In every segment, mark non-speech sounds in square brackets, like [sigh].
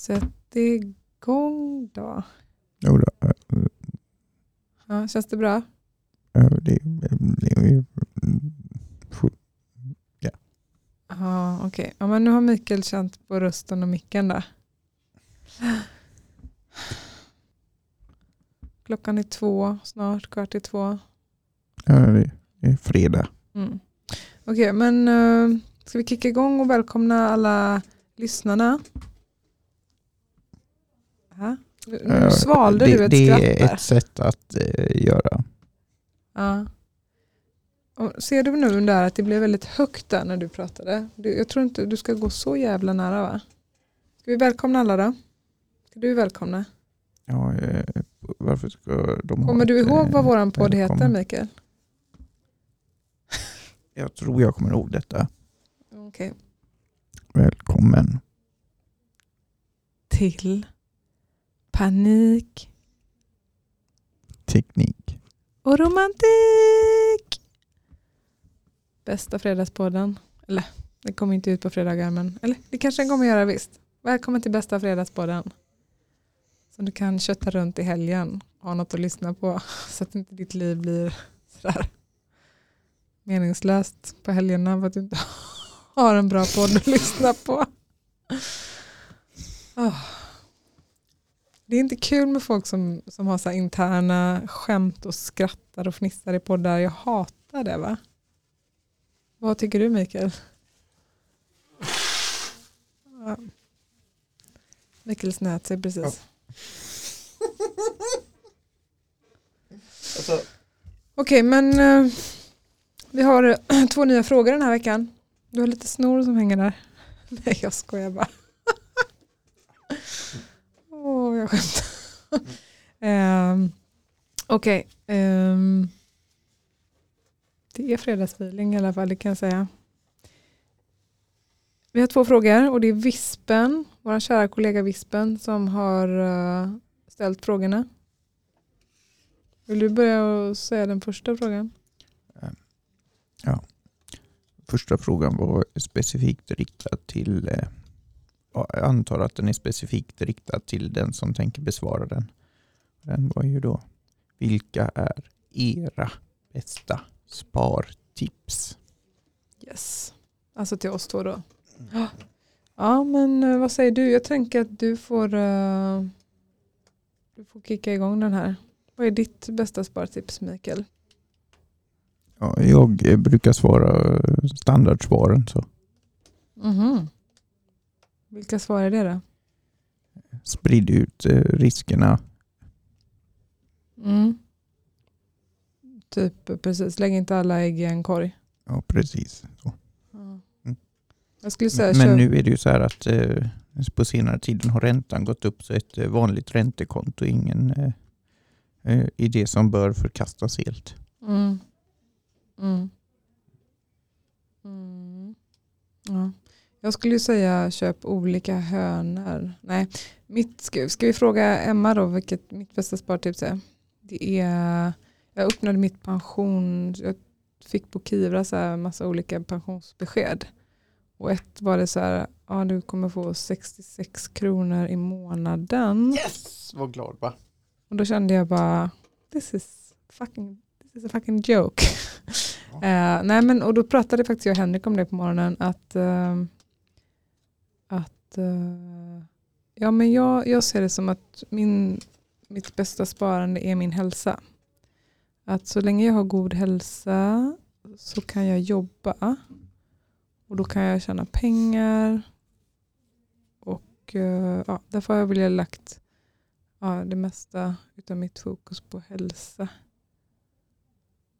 Sätt igång då. Jo då, eh, Ja, känns det bra? eh, det, det, det, Ja, okej. Ja, men nu har Mikael känt på rösten och micken då. Klockan är två snart, kvart i två. ja, det, är fredag. Mm. Okej, men uh, ska vi kicka igång och välkomna alla lyssnarna? Ha? Nu Eh, svalde det, du ett det skratt är där. ett sätt att eh, göra. Ja. Och ser du nu där att det blev väldigt högt där när du pratade? Du, jag tror inte du ska gå så jävla nära va? Ska vi välkomna alla då? Ska du välkomna? Ja, eh, varför ska de ha Kommer du ett, ihåg eh, vad våran podd heter välkommen? Mikael? [laughs] Jag tror jag kommer ihåg detta. Okej. Välkommen. Till panik Teknik. och romantik. Bästa fredagspodden. Eller, det kommer inte ut på fredagar men eller det kanske den kommer göra visst. Välkommen till bästa fredagspodden. Som du kan kötta runt i helgen och ha något att lyssna på [laughs] så att inte ditt liv blir sådär meningslöst på helgerna för att du inte [laughs] har en bra podd att lyssna på. Ah. Det är inte kul med folk som, som har så här interna skämt och skrattar och fnissar i poddar. Jag hatar det va? Vad tycker du Mikael? Ja. Mikael snöt sig precis. Okej men eh, vi har [clears throat] två nya frågor den här veckan. Du har lite snor som hänger där. [laughs] Nej jag skojar bara jag skämtar. um, Okej. ehm, det är fredagsfeeling i alla fall, det kan jag säga. Vi har två frågor och det är Vispen, vår kära kollega Vispen som har uh, ställt frågorna. Vill du börja och säga den första frågan? Ehm, första frågan var specifikt riktad till, eh, antar att den är specifikt riktad till den som tänker besvara den. Den var ju då, vilka är era bästa spartips? Yes. Alltså till oss två då. Ja, ja men eh, vad säger du? Jag tänker att du får, eh, du får kicka igång den här. Vad är ditt bästa spartips Mikael? Ja, jag brukar svara standardsvaren så Mhm. Vilka svar är det då? sprid ut eh, riskerna. Mm. Typ precis, lägg inte alla ägg i en korg. Ja, precis. Så. Mm. Jag skulle säga Men nu är det ju så här att eh, på senare tiden har räntan gått upp så ett eh, vanligt räntekonto är ingen eh, eh, idé som bör förkastas helt. Mm. Mm. Mm. Ja. Jag skulle ju säga köp olika hönor. Nej, mitt, ska, ska vi fråga Emma då vilket mitt bästa spartips är? Det är jag öppnade mitt pension, jag fick på Kivra så här massa olika pensionsbesked. Och ett var det så här, ja du kommer få 66 kronor i månaden. Yes! Vad glad va? Och då kände jag bara, this is fucking, this is a fucking joke. [laughs] Eh, nej men, och då pratade faktiskt jag och Henrik om det på morgonen, att, eh, att eh, ja, men jag, jag ser det som att min, mitt bästa sparande är min hälsa. Att så länge jag har god hälsa så kan jag jobba och då kan jag tjäna pengar. Och eh, ja, därför har jag väl lagt ja, det mesta utav mitt fokus på hälsa.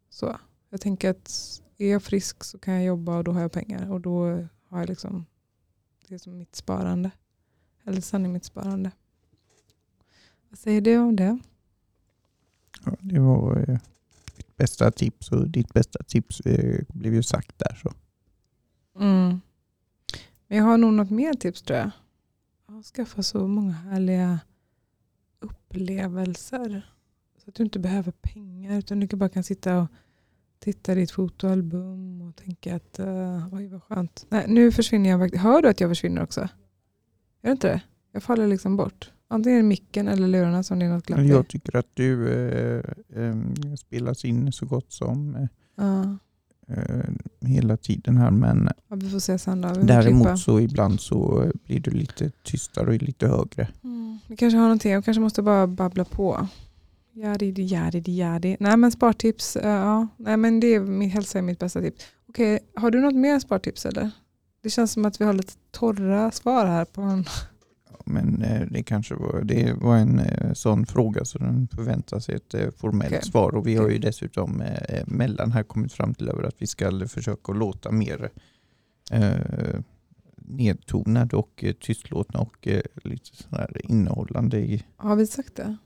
Så jag tänker att är jag frisk så kan jag jobba och då har jag pengar och då har jag liksom det som mitt sparande. Hälsan är mitt sparande. Vad säger du om det? Ja, det var eh, mitt bästa tips och ditt bästa tips eh, blev ju sagt där. Så. Mm. Men jag har nog något mer tips tror jag. Ja, skaffa så många härliga upplevelser. Så att du inte behöver pengar utan du kan bara kan sitta och titta i ditt fotoalbum och tänka att uh, oj vad skönt. Nej, nu försvinner jag. faktiskt. Hör du att jag försvinner också? Gör du inte det? Jag faller liksom bort. Antingen är det micken eller lurarna som det är något glapp. Jag tycker att du eh, eh, spelas in så gott som eh, eh, hela tiden här. Men ja, vi får se sen då. Får klippa. däremot så ibland så blir du lite tystare och lite högre. Mm. Vi kanske har någonting, jag kanske måste bara babbla på. Jadi, jadi, jadi. Nej men spartips, eh, ja. Nej men det är min hälsa är mitt bästa tips. Okej, har du något mer spartips eller? Det känns som att vi har lite torra svar här på en... Men eh, det kanske var, det var en eh, sån fråga så den förväntar sig ett eh, formellt Okej. svar. Och vi har ju dessutom eh, mellan här kommit fram till över att vi ska försöka låta mer eh, nedtonade och eh, tystlåtna och eh, lite sådär innehållande i Har vi sagt det?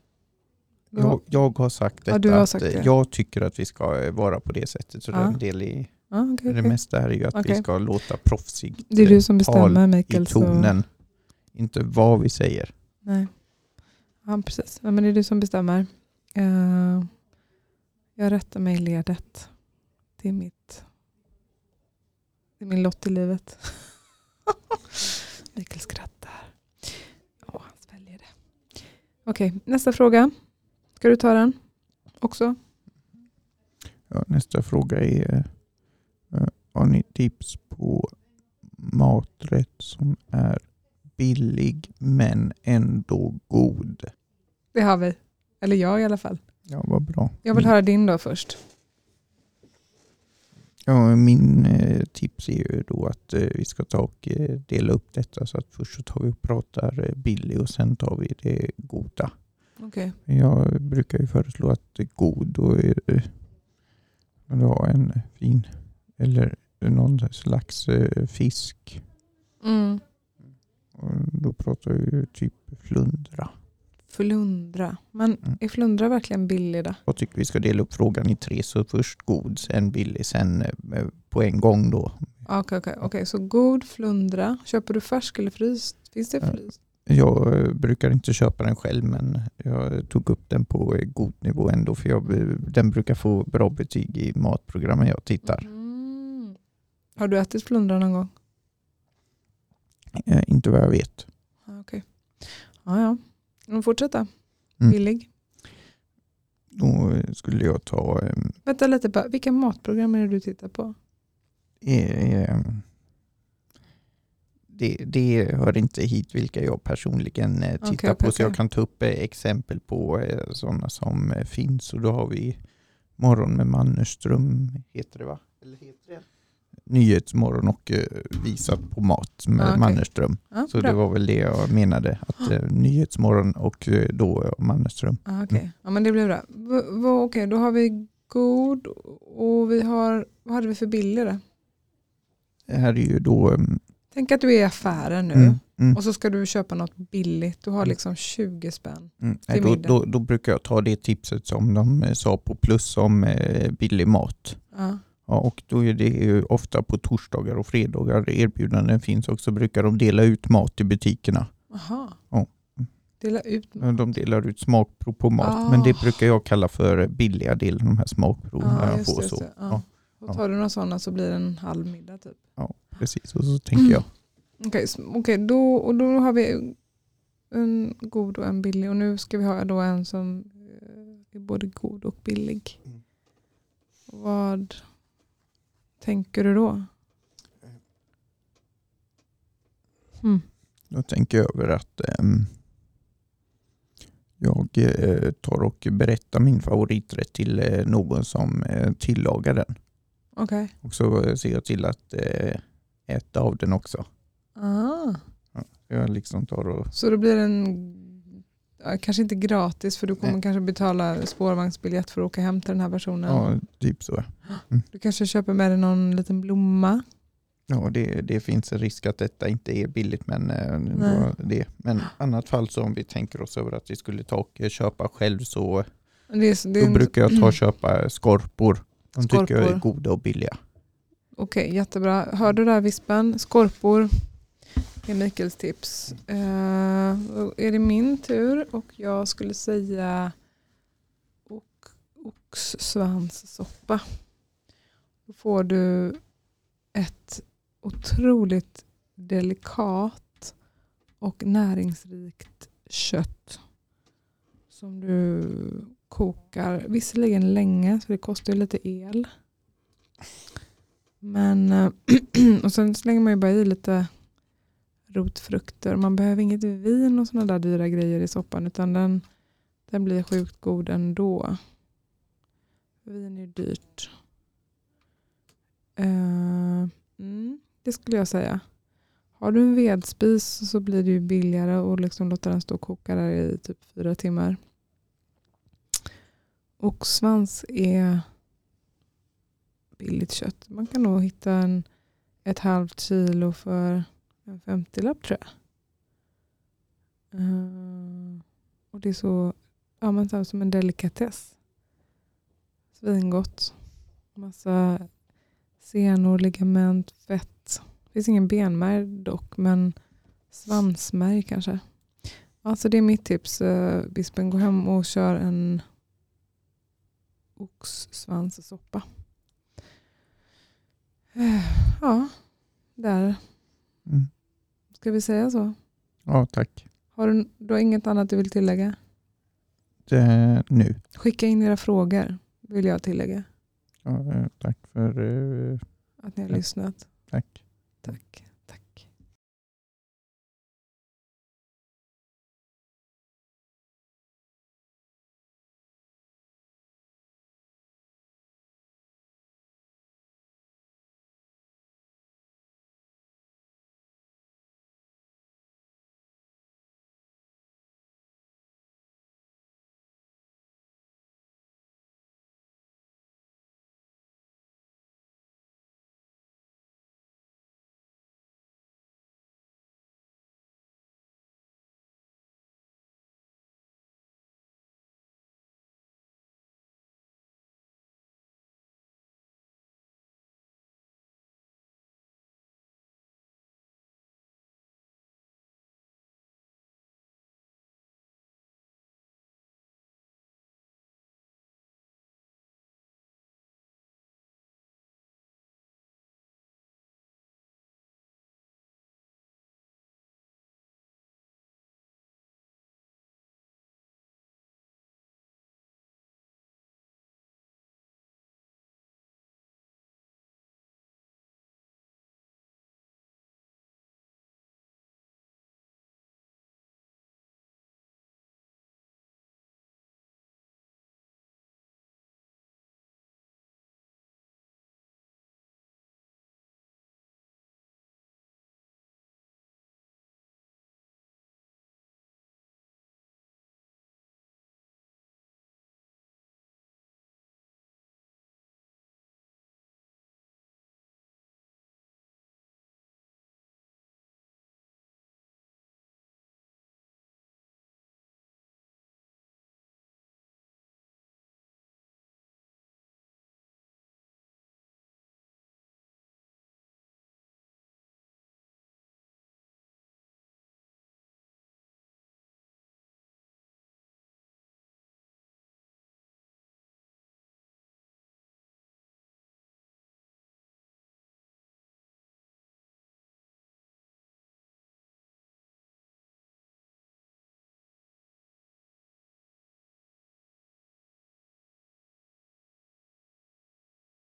Jag, har- jag har sagt Ja, detta, du har att sagt det. jag tycker att vi ska vara på det sättet. Så Ja. det är en del i Ja, okej, det mesta här är ju att vi Okej. ska låta proffsigt Det är du som bestämmer i Mikael. Så... tonen. Inte vad vi säger. Nej. Ja, precis. Ja, men det är du som bestämmer. Eh, jag rättar mig i ledet. Det är mitt. Det är min lott i livet. [laughs] Mikael skrattar. Ja, han sväljer det. Okej, nästa fråga. Ska du ta den också? Ja, nästa fråga är eh, Har ni tips på maträtt som är billig men ändå god? Det har vi. Eller jag i alla fall. Ja, vad bra. Jag vill höra din då först. Ja, min eh, tips är ju då att eh, vi ska ta och eh, dela upp detta så att först så tar vi och pratar eh, billig och sen tar vi det goda. Okej. Jag brukar ju föreslå att god då är det, du ha en fin eller någon slags eh, fisk. Mm. Och då pratar vi typ flundra. Flundra. Men Mm. är flundra verkligen billig då? Jag tycker vi ska dela upp frågan i tre. Så först god, sen billig, sen eh, på en gång då. Okej, okej, okej. Så god flundra. Köper du färsk eller fryst? Finns det fryst? Jag eh, brukar inte köpa den själv men jag tog upp den på eh, god nivå ändå för jag, eh, den brukar få bra betyg i matprogrammen jag tittar. Mm. Har du ätit flundra någon gång? Eh, inte vad jag vet. Ja, Okej. Ja, ja. Men fortsätta. Mm. Billig. Då skulle jag ta eh, Vänta lite bara. Vilka matprogram är det du tittar på? eh, eh, det, det hör inte hit vilka jag personligen eh, tittar okej, på så jag kan ta upp eh, exempel på eh, sådana som finns och då har vi Morgon med Mannerström, heter det va? Eller heter det? Nyhetsmorgon och visat på mat med Ah, okej. Mannerström. Ja, Så bra. det var väl det jag menade, att eh, Nyhetsmorgon och då Mannerström. Ja, okej. Ja, men det blir bra. Okej, då har vi god och vi har, vad hade vi för då? Det här är ju då... mm, Tänk att du är i affären nu mm, mm. och så ska du köpa något billigt. Du har liksom 20 spänn. Mm. Nej, då, då, då brukar jag ta det tipset som de eh, sa på plus om eh, billig mat. Ja. Ja, och då är det ju ofta på torsdagar och fredagar erbjudanden finns också. Brukar de dela ut mat i butikerna. Aha. Ja. Dela ut Ja, De delar ut smakprov på mat. Ah. Men det brukar jag kalla för billiga delen, de här smakproven. Ja, när jag just får det, så. just det. Ja. Ja. Och tar du några sådana så blir det en halv middag typ. Precis, och så tänker jag. Okej, s- okej, då, och då har vi en god och en billig. Och nu ska vi ha då en som eh, är både god och billig. Mm. Vad tänker du då? Mm. Då tänker jag över att ehm, jag eh, tar och berättar min favoriträtt till eh, någon som eh, tillagar den. Okej. Och så ser jag till att äta av den också. Ah. Jag liksom tar och Så då blir det en, ja, kanske inte gratis för du kommer Nej. kanske betala spårvagnsbiljett för att åka hem till den här personen. ja, typ så. Du kanske köper med dig någon liten blomma. Ja, det, det finns en risk att detta inte är billigt men eh, Nej. det. Men annat fall så om vi tänker oss över att vi skulle ta och eh, köpa själv så Det är, det är då brukar jag ta och [clears throat] köpa skorpor. De tycker jag är Skorpor. goda och billiga. Okej, jättebra. Hör du där vispen? Skorpor är Mikaels tips. Uh, är det min tur och jag skulle säga oxsvanssoppa. Då får du ett otroligt delikat och näringsrikt kött som du kokar, visserligen länge så det kostar ju lite el. Men eh, [clears throat] och sen slänger man ju bara i lite rotfrukter. Man behöver inget vin och sådana där dyra grejer i soppan utan den, den blir sjukt god ändå. Vin är dyrt. Uh, mm, det skulle jag säga. Har du en vedspis så blir det ju billigare att liksom låta den stå och koka där i typ fyra timmar. Oxsvans är billigt kött. Man kan nog hitta en, ett halvt kilo för en 50-lapp tror jag. Uh, och det är så, ja, men som en delikatess. Svingott. Massa senor, ligament, fett. Det finns ingen benmärg dock, men svansmärg kanske. Alltså det är mitt tips. Uh, bispen, gå hem och kör en oxsvanssoppa. [sighs] Ja, där. Mm. Ska vi säga så? Ja, tack. Har du, du har inget annat du vill tillägga? Det, nu. Skicka in era frågor, vill jag tillägga. Ja, eh, tack för uh, att ni har ja. lyssnat. Tack. Tack.